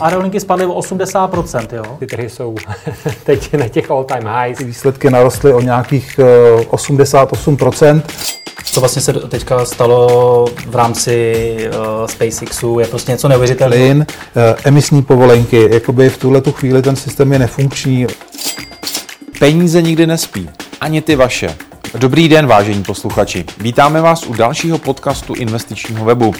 Aerolinky spadly o 80%, jo? Ty trhy jsou teď na těch all time highs. Ty výsledky narostly o nějakých 88%. Co vlastně se teďka stalo v rámci uh, SpaceXu, je prostě něco neuvěřitelného. Plyn, uh, emisní povolenky, jakoby v tuhle tu chvíli ten systém je nefunkční. Peníze nikdy nespí, ani ty vaše. Dobrý den, vážení posluchači. Vítáme vás u dalšího podcastu investičního webu.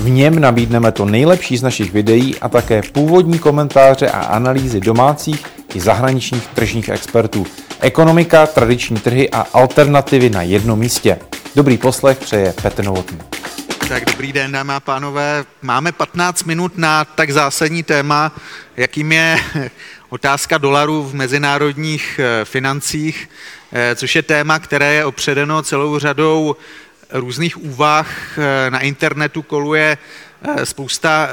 V něm nabídneme to nejlepší z našich videí a také původní komentáře a analýzy domácích i zahraničních tržních expertů. Ekonomika, tradiční trhy a alternativy na jednom místě. Dobrý poslech přeje Petr Novotný. Tak dobrý den, dámy a pánové. Máme 15 minut na tak zásadní téma, jakým je otázka dolarů v mezinárodních eh, financích, eh, což je téma, které je opředeno celou řadou různých úvah. Eh, na internetu koluje spousta,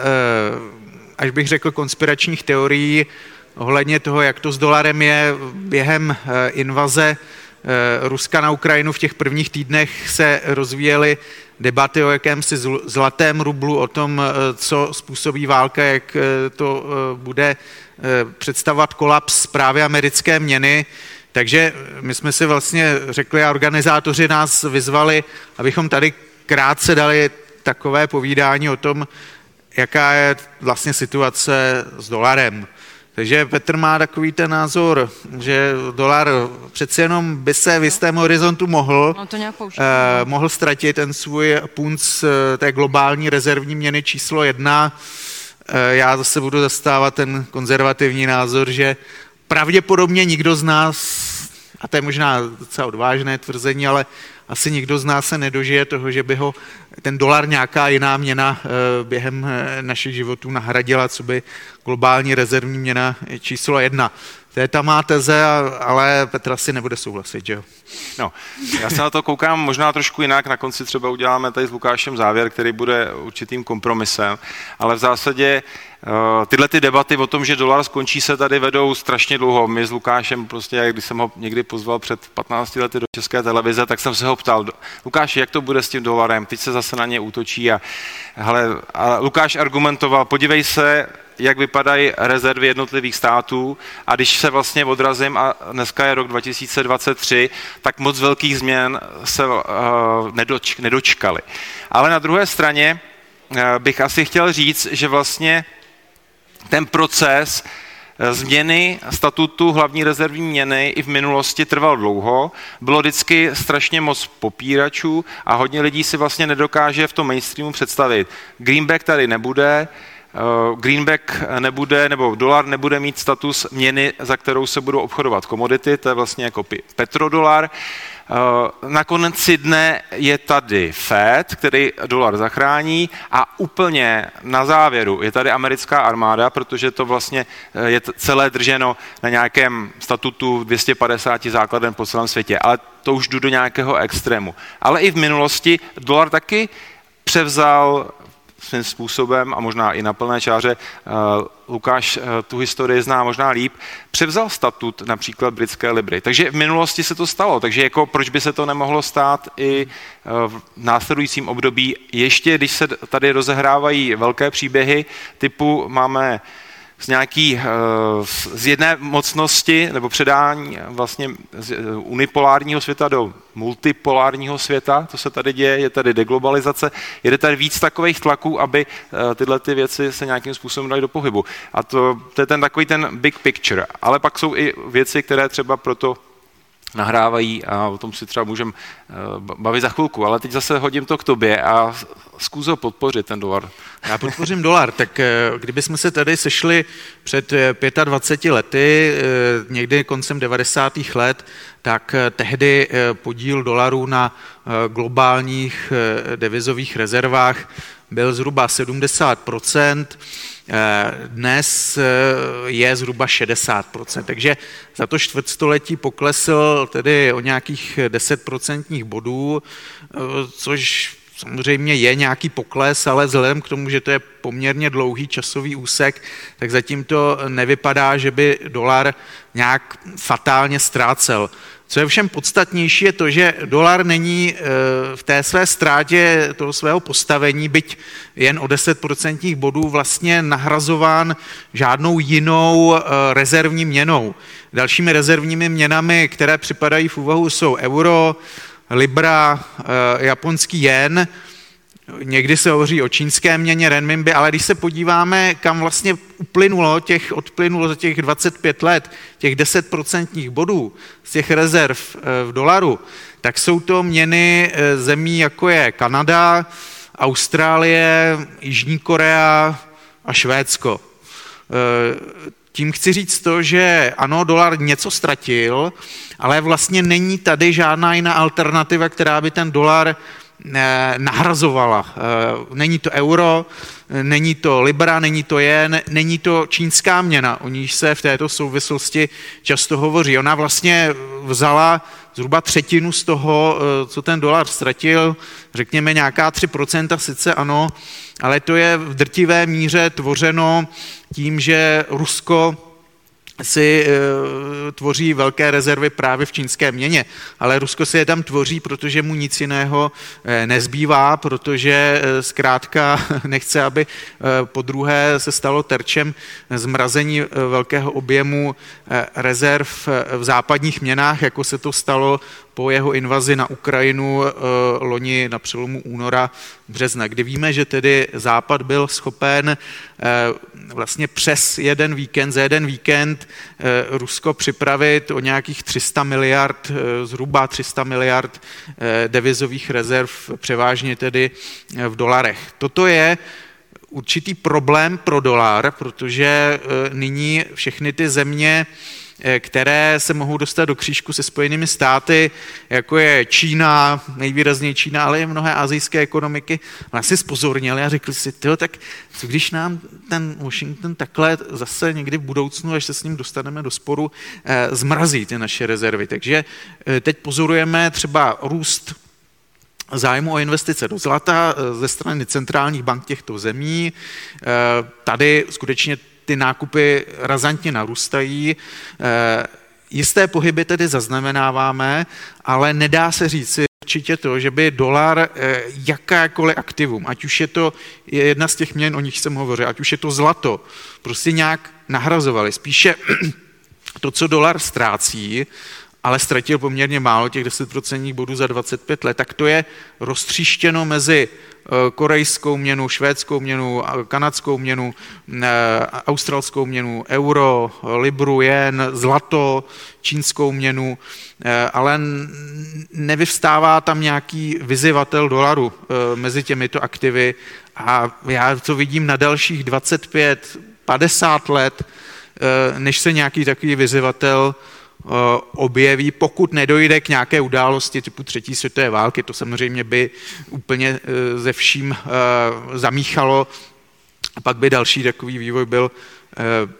až bych řekl, konspiračních teorií ohledně toho, jak to s dolarem je během invaze Ruska na Ukrajinu v těch prvních týdnech se rozvíjely debaty o jakémsi zlatém rublu, o tom, co způsobí válka, jak to bude představovat kolaps právě americké měny. Takže my jsme si vlastně řekli a organizátoři nás vyzvali, abychom tady krátce dali takové povídání o tom, jaká je vlastně situace s dolarem. Takže Petr má takový ten názor, že dolar přeci jenom by se v jistém horizontu mohl, no to eh, mohl ztratit ten svůj punc eh, té globální rezervní měny číslo jedna. Eh, já zase budu zastávat ten konzervativní názor, že pravděpodobně nikdo z nás, a to je možná docela odvážné tvrzení, ale asi nikdo z nás se nedožije toho, že by ho ten dolar nějaká jiná měna eh, během eh, našich životů nahradila, co by globální rezervní měna číslo jedna. To je ta má teze, ale Petra si nebude souhlasit, že jo? No, já se na to koukám možná trošku jinak, na konci třeba uděláme tady s Lukášem závěr, který bude určitým kompromisem, ale v zásadě uh, tyhle ty debaty o tom, že dolar skončí, se tady vedou strašně dlouho. My s Lukášem prostě, když jsem ho někdy pozval před 15 lety do České televize, tak jsem se ho ptal, Lukáš, jak to bude s tím dolarem? Teď se zase na ně útočí a, hele, a Lukáš argumentoval, podívej se, jak vypadají rezervy jednotlivých států a když se vlastně odrazím, a dneska je rok 2023, tak moc velkých změn se uh, nedoč, nedočkali. Ale na druhé straně uh, bych asi chtěl říct, že vlastně ten proces eh, změny statutu hlavní rezervní měny i v minulosti trval dlouho. Bylo vždycky strašně moc popíračů a hodně lidí si vlastně nedokáže v tom mainstreamu představit. Greenback tady nebude, Eh, greenback nebude, nebo dolar nebude mít status měny, za kterou se budou obchodovat komodity, to je vlastně jako petrodolar. Eh, na konci dne je tady Fed, který dolar zachrání a úplně na závěru je tady americká armáda, protože to vlastně eh, je celé drženo na nějakém statutu 250 základen po celém světě, ale to už jdu do nějakého extrému. Ale i v minulosti dolar taky převzal svým způsobem a možná i na plné čáře, eh, Lukáš eh, tu historii zná možná líp, převzal statut například britské Libry. Takže v minulosti se to stalo, takže jako proč by se to nemohlo stát i eh, v následujícím období, ještě když se tady rozehrávají velké příběhy typu máme z nějaký, eh, z jedné mocnosti nebo předání vlastně z eh, unipolárního světa do multipolárního světa, to se tady děje, je tady deglobalizace, je tady víc takových tlaků, aby eh, tyhle ty věci se nějakým způsobem daly do pohybu. A to, to je ten takový ten big picture. Ale pak jsou i věci, které třeba proto nahrávají a o tom si třeba můžeme bavit za chvilku, ale teď zase hodím to k tobě a zkus ho podpořit, ten dolar. Já podpořím dolar, tak eh, kdybychom se tady sešli před 25 eh, lety, eh, někdy koncem 90. let, tak tehdy podíl dolarů na globálních devizových rezervách byl zhruba 70% dnes je zhruba 60%, takže za to čtvrtstoletí poklesl tedy o nějakých 10% bodů, což samozřejmě je nějaký pokles, ale vzhledem k tomu, že to je poměrně dlouhý časový úsek, tak zatím to nevypadá, že by dolar nějak fatálně ztrácel. Co je všem podstatnější, je to, že dolar není eh, v té své ztrátě toho svého postavení, byť jen o 10% bodů vlastně nahrazován žádnou jinou eh, rezervní měnou. Dalšími rezervními měnami, které připadají v úvahu, jsou euro, libra, eh, japonský jen, Někdy se hovoří o čínské měně renminbi, ale když se podíváme, kam vlastně uplynulo, těch, odplynulo za těch 25 let, těch 10% bodů z těch rezerv eh, v dolaru, tak jsou to měny eh, zemí, jako je Kanada, Austrálie, Jižní Korea a Švédsko. Eh, tím chci říct to, že ano, dolar něco ztratil, ale vlastně není tady žádná jiná alternativa, která by ten dolar nahrazovala. Eh, není to euro, není to libra, není to jen, není to čínská měna, o níž se v této souvislosti často hovoří. Ona vlastně vzala zhruba třetinu z toho, eh, co ten dolar ztratil, řekněme nějaká 3%, sice ano, ale to je v drtivé míře tvořeno tím, že Rusko si e, tvoří velké rezervy právě v čínské měně. Ale Rusko si je tam tvoří, protože mu nic jiného e, nezbývá, protože e, zkrátka nechce, aby e, po druhé se stalo terčem zmrazení e, velkého objemu e, rezerv e, v západních měnách, jako se to stalo po jeho invazi na Ukrajinu e, loni na přelomu února března, kdy víme, že tedy Západ byl schopen e, vlastně přes jeden víkend, za jeden víkend e, Rusko připravit o nějakých 300 miliard, zhruba 300 miliard devizových rezerv, převážně tedy v dolarech. Toto je určitý problém pro dolar, protože nyní všechny ty země Eh, které se mohou dostat do křížku se spojenými státy, jako je Čína, nejvýrazněji Čína, ale i mnohé azijské ekonomiky, si spozornili a řekli si, tyjo, tak co když nám ten Washington takhle zase někdy v budoucnu, až se s ním dostaneme do sporu, eh, zmrazí ty naše rezervy. Takže eh, teď pozorujeme třeba růst zájmu o investice do zlata ze strany centrálních bank těchto zemí. Tady skutečně ty nákupy razantně narůstají. Eh, jisté pohyby tedy zaznamenáváme, ale nedá se říci určitě to, že by dolar eh, jakékoliv aktivum, ať už je to jedna z těch měn, o nich jsem hovořil, ať už je to zlato, prostě nějak nahrazovali. Spíše to, co dolar ztrácí, ale ztratil poměrně málo, těch 10% bodů za 25 let, tak to je roztříštěno mezi Eh, korejskou měnu, švédskou měnu, kanadskou měnu, eh, australskou měnu, euro, libru, jen, zlato, čínskou měnu, eh, ale nevyvstává tam nějaký vyzivatel dolaru mezi těmito aktivy. A já to vidím na dalších 25, 50 let, než se nějaký takový vyzivatel objeví, pokud nedojde k nějaké události typu třetí světové války, to samozřejmě by úplně eh, ze vším eh, zamíchalo, a pak by další takový vývoj byl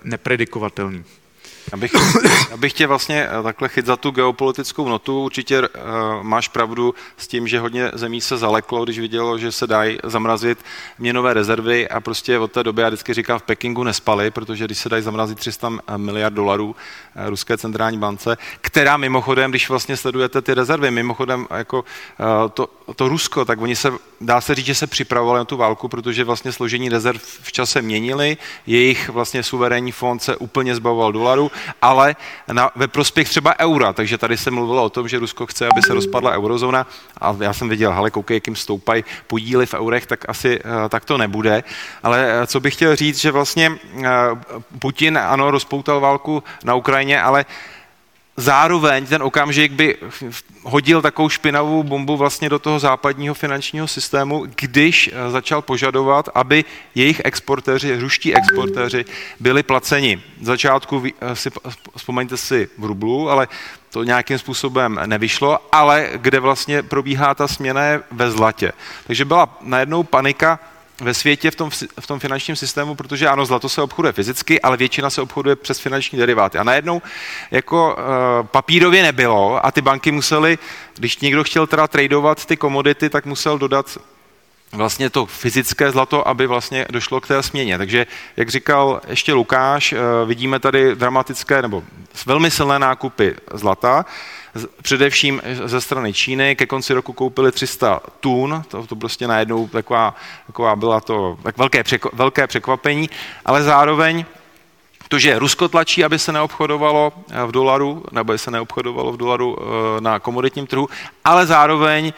nepredikovatelný. Abych, abych tě vlastně eh, takhle chyt za tu geopolitickou notu, určitě uh, máš pravdu s tím, že hodně zemí se zaleklo, když vidělo, že se dají zamrazit měnové rezervy a prostě od té doby, já vždycky říkám, v Pekingu nespali, protože když se dají zamrazit 300 miliard dolarů uh, Ruské centrální bance, která mimochodem, když vlastně sledujete ty rezervy, mimochodem jako uh, to, to Rusko, tak oni se, dá se říct, že se připravovali na tu válku, protože vlastně složení rezerv v čase měnili, jejich vlastně suverénní fond se úplně zbavoval dolaru, ale na, ve prospěch třeba eura. Takže tady se mluvilo o tom, že Rusko chce, aby se rozpadla eurozóna a já jsem viděl, hele, koukej, jakým stoupají podíly v eurech, tak asi uh, tak to nebude. Ale uh, co bych chtěl říct, že vlastně uh, Putin, ano, rozpoutal válku na Ukrajině, ale zároveň ten okamžik by hodil takovou špinavou bombu vlastně do toho západního finančního systému, když eh, začal požadovat, aby jejich exportéři, ruští exportéři, byli placeni. V začátku eh, si, vzpomeňte si v rublu, ale to nějakým způsobem nevyšlo, ale kde vlastně probíhá ta směna ve zlatě. Takže byla najednou panika, ve světě v tom, v tom finančním systému, protože ano, zlato se obchoduje fyzicky, ale většina se obchoduje přes finanční deriváty. A najednou jako uh, papírově nebylo a ty banky musely, když někdo chtěl teda tradovat ty komodity, tak musel dodat vlastně to fyzické zlato, aby vlastně došlo k té směně. Takže, jak říkal ještě Lukáš, eh, vidíme tady dramatické nebo velmi silné nákupy zlata, především ze strany Číny. Ke konci roku koupili 300 tun, to, to prostě najednou taková, taková byla to tak velké, překo, velké překvapení, ale zároveň to, že Rusko tlačí, aby se neobchodovalo eh, v dolaru, nebo aby se neobchodovalo v dolaru eh, na komoditním trhu, ale zároveň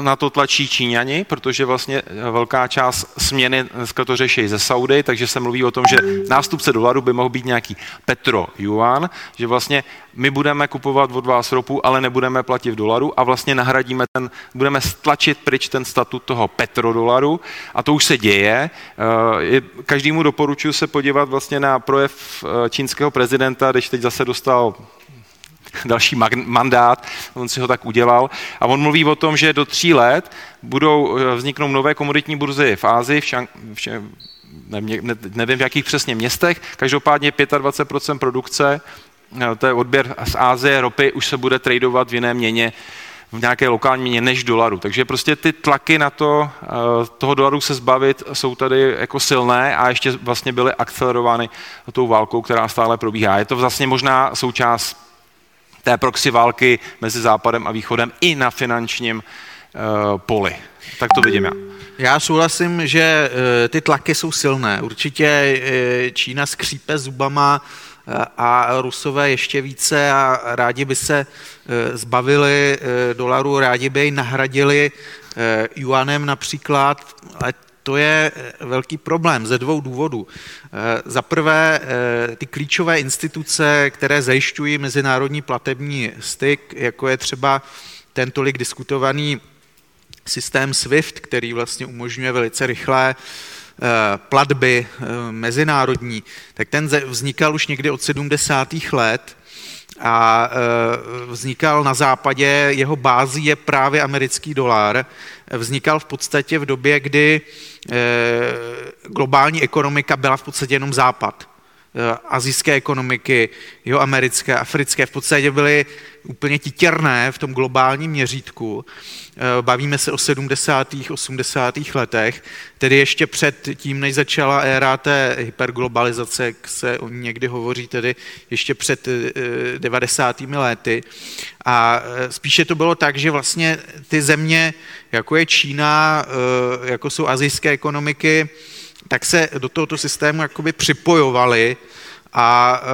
na to tlačí Číňani, protože vlastně eh, velká část směny dneska to řeší ze Saudy, takže se mluví o tom, že nástupce dolaru by mohl být nějaký Petro Yuan, že vlastně my budeme kupovat od vás ropu, ale nebudeme platit v dolaru a vlastně nahradíme ten, budeme stlačit pryč ten statut toho petrodolaru a to už se děje. Eh, každému doporučuji se podívat vlastně na projev čínského prezidenta, když teď zase dostal další mandát, on si ho tak udělal. A on mluví o tom, že do tří let budou eh, vzniknou nové komoditní burzy v Ázii, v, Šang, v, nevím, nevím v jakých přesně městech, každopádně 25% produkce, eh, to je odběr z Ázie, ropy, už se bude tradovat v jiné měně, v nějaké lokální měně než dolaru. Takže prostě ty tlaky na to, eh, toho dolaru se zbavit jsou tady jako silné a ještě vlastně byly akcelerovány tou válkou, která stále probíhá. Je to vlastně možná součást té proxy války mezi Západem a Východem i na finančním uh, poli. Tak to vidím já. Já souhlasím, že uh, ty tlaky jsou silné. Určitě uh, Čína skřípe zubama a Rusové ještě více a rádi by se zbavili dolaru, rádi by jej nahradili juanem například, ale to je eh, velký problém ze dvou důvodů. Eh, za prvé, eh, ty klíčové instituce, které zajišťují mezinárodní platební styk, jako je třeba ten tolik diskutovaný systém SWIFT, který vlastně umožňuje velice rychlé platby mezinárodní, tak ten vznikal už někdy od 70. let a vznikal na západě, jeho bází je právě americký dolar. Vznikal v podstatě v době, kdy Eh, globální ekonomika byla v podstatě jenom západ. Eh, azijské ekonomiky, jeho americké, africké, v podstatě byly úplně titěrné v tom globálním měřítku. Eh, bavíme se o 70. 80. letech, tedy ještě před tím, než začala éra té hyperglobalizace, jak se o někdy hovoří, tedy ještě před 90. lety. A spíše to bylo tak, že vlastně ty země, jako je Čína, jako jsou azijské ekonomiky, tak se do tohoto systému jakoby připojovali a eh,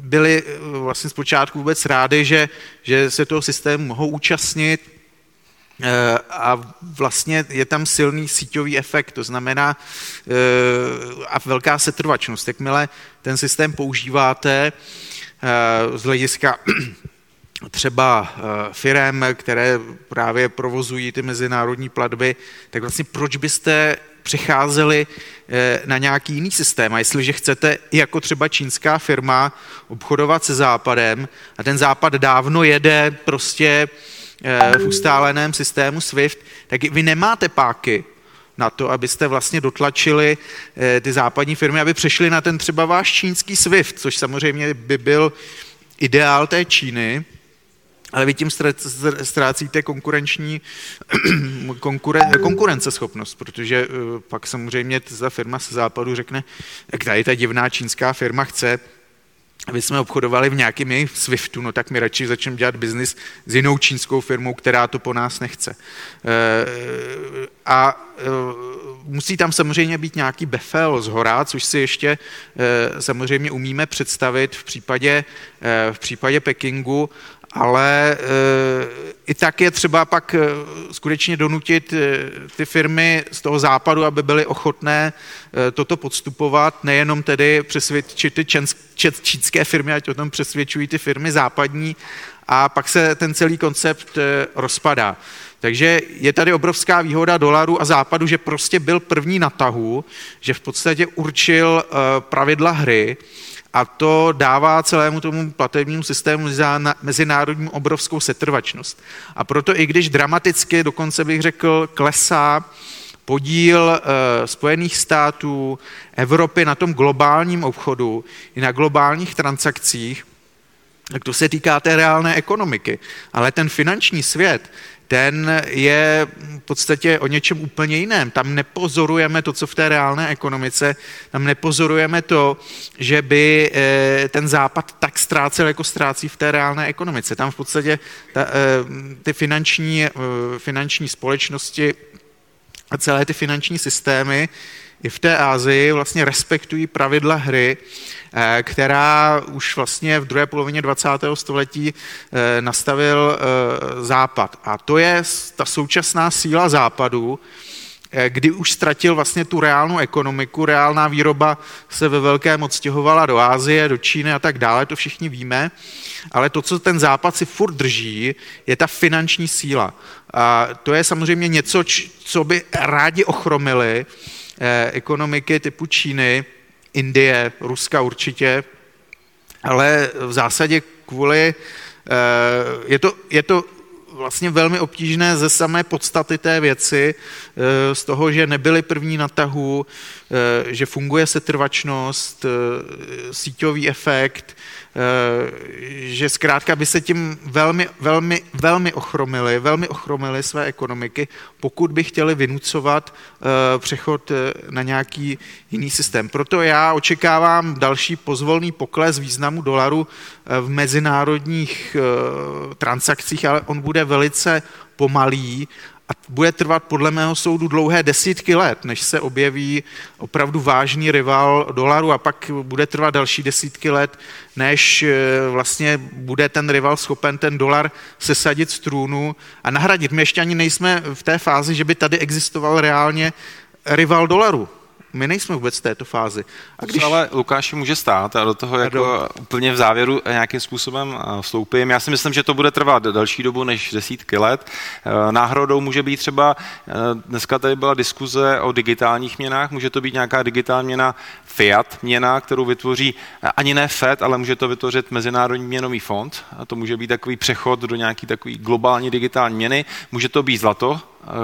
byli vlastně zpočátku vůbec rádi, že, že se toho systému mohou účastnit eh, a vlastně je tam silný síťový efekt, to znamená eh, a velká setrvačnost. Jakmile ten systém používáte z hlediska třeba firem, které právě provozují ty mezinárodní platby, tak vlastně proč byste přecházeli eh, na nějaký jiný systém. A jestliže chcete jako třeba čínská firma obchodovat se západem a ten západ dávno jede prostě eh, v ustáleném systému SWIFT, tak vy nemáte páky na to, abyste vlastně dotlačili eh, ty západní firmy, aby přešly na ten třeba váš čínský SWIFT, což samozřejmě by byl ideál té Číny, ale vy tím ztrácíte konkurenční konkuren, konkurenceschopnost, protože eh, pak samozřejmě ta firma se západu řekne, jak tady ta divná čínská firma chce, aby jsme obchodovali v jejich SWIFTu, no tak my radši začneme dělat biznis s jinou čínskou firmou, která to po nás nechce. Eh, a eh, musí tam samozřejmě být nějaký befel z hora, což si ještě samozřejmě umíme představit v případě, v případě Pekingu, ale eh, i tak je třeba pak eh, skutečně donutit eh, ty firmy z toho západu, aby byly ochotné toto podstupovat, nejenom tedy přesvědčit ty čínské firmy, ať o tom přesvědčují ty firmy západní, a pak se ten celý koncept rozpadá. Takže je tady obrovská výhoda dolaru a západu, že prostě byl první na tahu, že v podstatě určil pravidla hry, a to dává celému tomu platebnímu systému mezinárodnímu obrovskou setrvačnost. A proto i když dramaticky, dokonce bych řekl, klesá podíl e, Spojených států, Evropy na tom globálním obchodu i na globálních transakcích, tak to se týká té reálné ekonomiky. Ale ten finanční svět, ten je v podstatě o něčem úplně jiném. Tam nepozorujeme to, co v té reálné ekonomice, tam nepozorujeme to, že by eh, ten západ tak ztrácel, jako ztrácí v té reálné ekonomice. Tam v podstatě ta, eh, ty finanční, eh, finanční společnosti a celé ty finanční systémy i v té Ázii vlastně respektují pravidla hry, eh, která už vlastně v druhé polovině 20. století eh, nastavil eh, Západ. A to je ta současná síla Západu, kdy už ztratil vlastně tu reálnou ekonomiku, reálná výroba se ve velkém odstěhovala do Ázie, do Číny a tak dále, to všichni víme, ale to, co ten západ si furt drží, je ta finanční síla. A to je samozřejmě něco, co by rádi ochromili, ekonomiky typu Číny, Indie, Ruska určitě, ale v zásadě kvůli, eh, je to, je to vlastně velmi obtížné ze samé podstaty té věci, eh, z toho, že nebyli první na tahu, že funguje setrvačnost, síťový efekt, Eh, že zkrátka by se tím velmi, velmi, velmi ochromili, velmi ochromili své ekonomiky, pokud by chtěli vynucovat eh, přechod eh, na nějaký jiný systém. Proto já očekávám další pozvolný pokles významu dolaru v mezinárodních transakcích, ale on bude velice pomalý a bude trvat podle mého soudu dlouhé desítky let, než se objeví opravdu vážný rival dolaru a pak bude trvat další desítky let, než eh, vlastně bude ten rival schopen ten dolar sesadit z trůnu a nahradit. My ještě ani nejsme v té fázi, že by tady existoval reálně rival dolaru. My nejsme vůbec v této fázi. A když... ale Lukáši může stát a do toho jako úplně v závěru nějakým způsobem eh, vstoupím. Já si myslím, že to bude trvat další dobu než desítky let. Eh, náhodou může být třeba, eh, dneska tady byla diskuze o digitálních měnách, může to být nějaká digitální měna fiat měna, kterou vytvoří ani ne FED, ale může to vytvořit Mezinárodní měnový fond. A to může být takový přechod do nějaký takový globální digitální měny. Může to být zlato,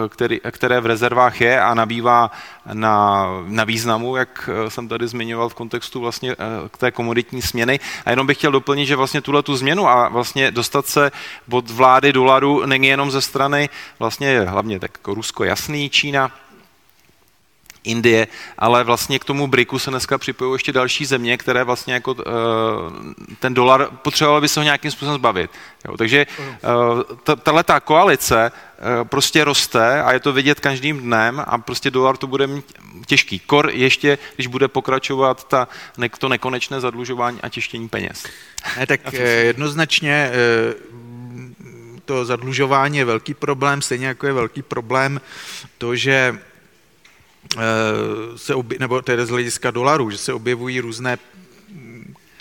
který, které v rezervách je a nabývá na, na významu, jak eh, jsem tady zmiňoval v kontextu vlastně eh, k té komoditní směny. A jenom bych chtěl doplnit, že vlastně tuhle tu změnu a vlastně dostat se od vlády dolaru není jenom ze strany vlastně hlavně tak jako Rusko jasný, Čína, Indie, ale vlastně k tomu BRICu se dneska připojují ještě další země, které vlastně jako uh, ten dolar potřebovaly by se ho nějakým způsobem zbavit. Jo, takže uh, tahle ta koalice uh, prostě roste a je to vidět každým dnem a prostě dolar to bude mít těžký. Kor ještě, když bude pokračovat ta, ne, to nekonečné zadlužování a těštění peněz. Ne, tak jednoznačně to zadlužování je velký problém, stejně jako je velký problém to, že se obje, nebo tedy z hlediska dolarů, že se objevují různé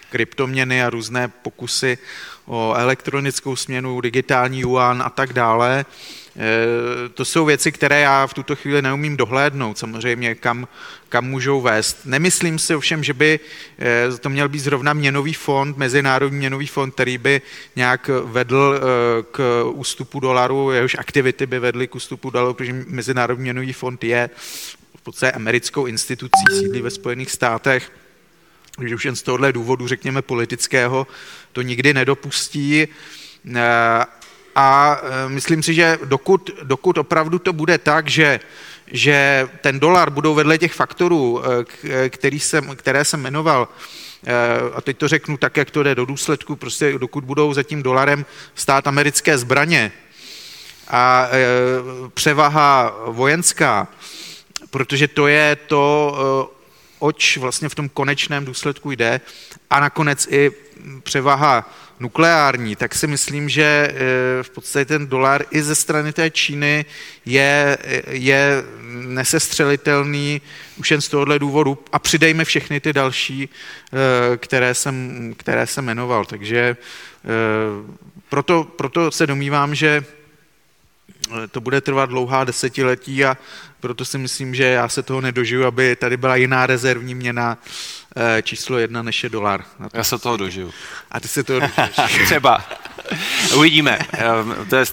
kryptoměny a různé pokusy o elektronickou směnu, digitální yuan a tak dále. Eh, to jsou věci, které já v tuto chvíli neumím dohlédnout, samozřejmě kam, kam můžou vést. Nemyslím si ovšem, že by eh, to měl být zrovna měnový fond, mezinárodní měnový fond, který by nějak vedl k ústupu dolaru, jehož aktivity by vedly k ústupu dolaru, protože mezinárodní měnový fond je podstatě americkou institucí, sídlí ve Spojených státech, že už jen z tohohle důvodu, řekněme, politického, to nikdy nedopustí. Eh, a eh, myslím si, že dokud, dokud opravdu to bude tak, že, že ten dolar budou vedle těch faktorů, eh, který jsem, které jsem jmenoval, a teď to řeknu tak, jak to jde do důsledku, prostě dokud budou za tím dolarem stát americké zbraně a převaha vojenská, protože to je to, eh, oč vlastně v tom konečném důsledku jde a nakonec i převaha nukleární, tak si myslím, že eh, v podstatě ten dolar i ze strany té Číny je, je nesestřelitelný už jen z tohohle důvodu a přidejme všechny ty další, eh, které jsem, které jsem jmenoval. Takže proto, proto se domývám, že to bude trvat dlouhá desetiletí a proto si myslím, že já se toho nedožiju, aby tady byla jiná rezervní měna eh, číslo jedna než je dolar. Já se toho dožiju. A ty se toho dožiješ. Třeba. Uvidíme. Ehm, to je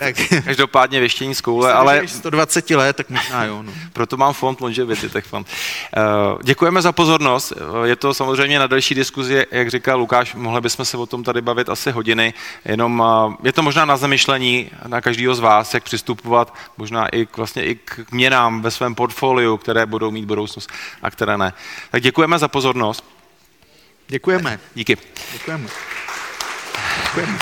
každopádně věštění z koule, ale... 120 let, tak možná jo. No. Proto mám fond Longevity Tech Fund. Ehm, děkujeme za pozornost. Je to samozřejmě na další diskuzi, jak říkal Lukáš, mohli bychom se o tom tady bavit asi hodiny, jenom je to možná na zamyšlení na každého z vás, jak přistupovat možná i k, vlastně i k měnám ve svém portfoliu, které budou mít budoucnost a které ne. Tak děkujeme za pozornost. Děkujeme. Díky. Děkujeme. Děkujeme.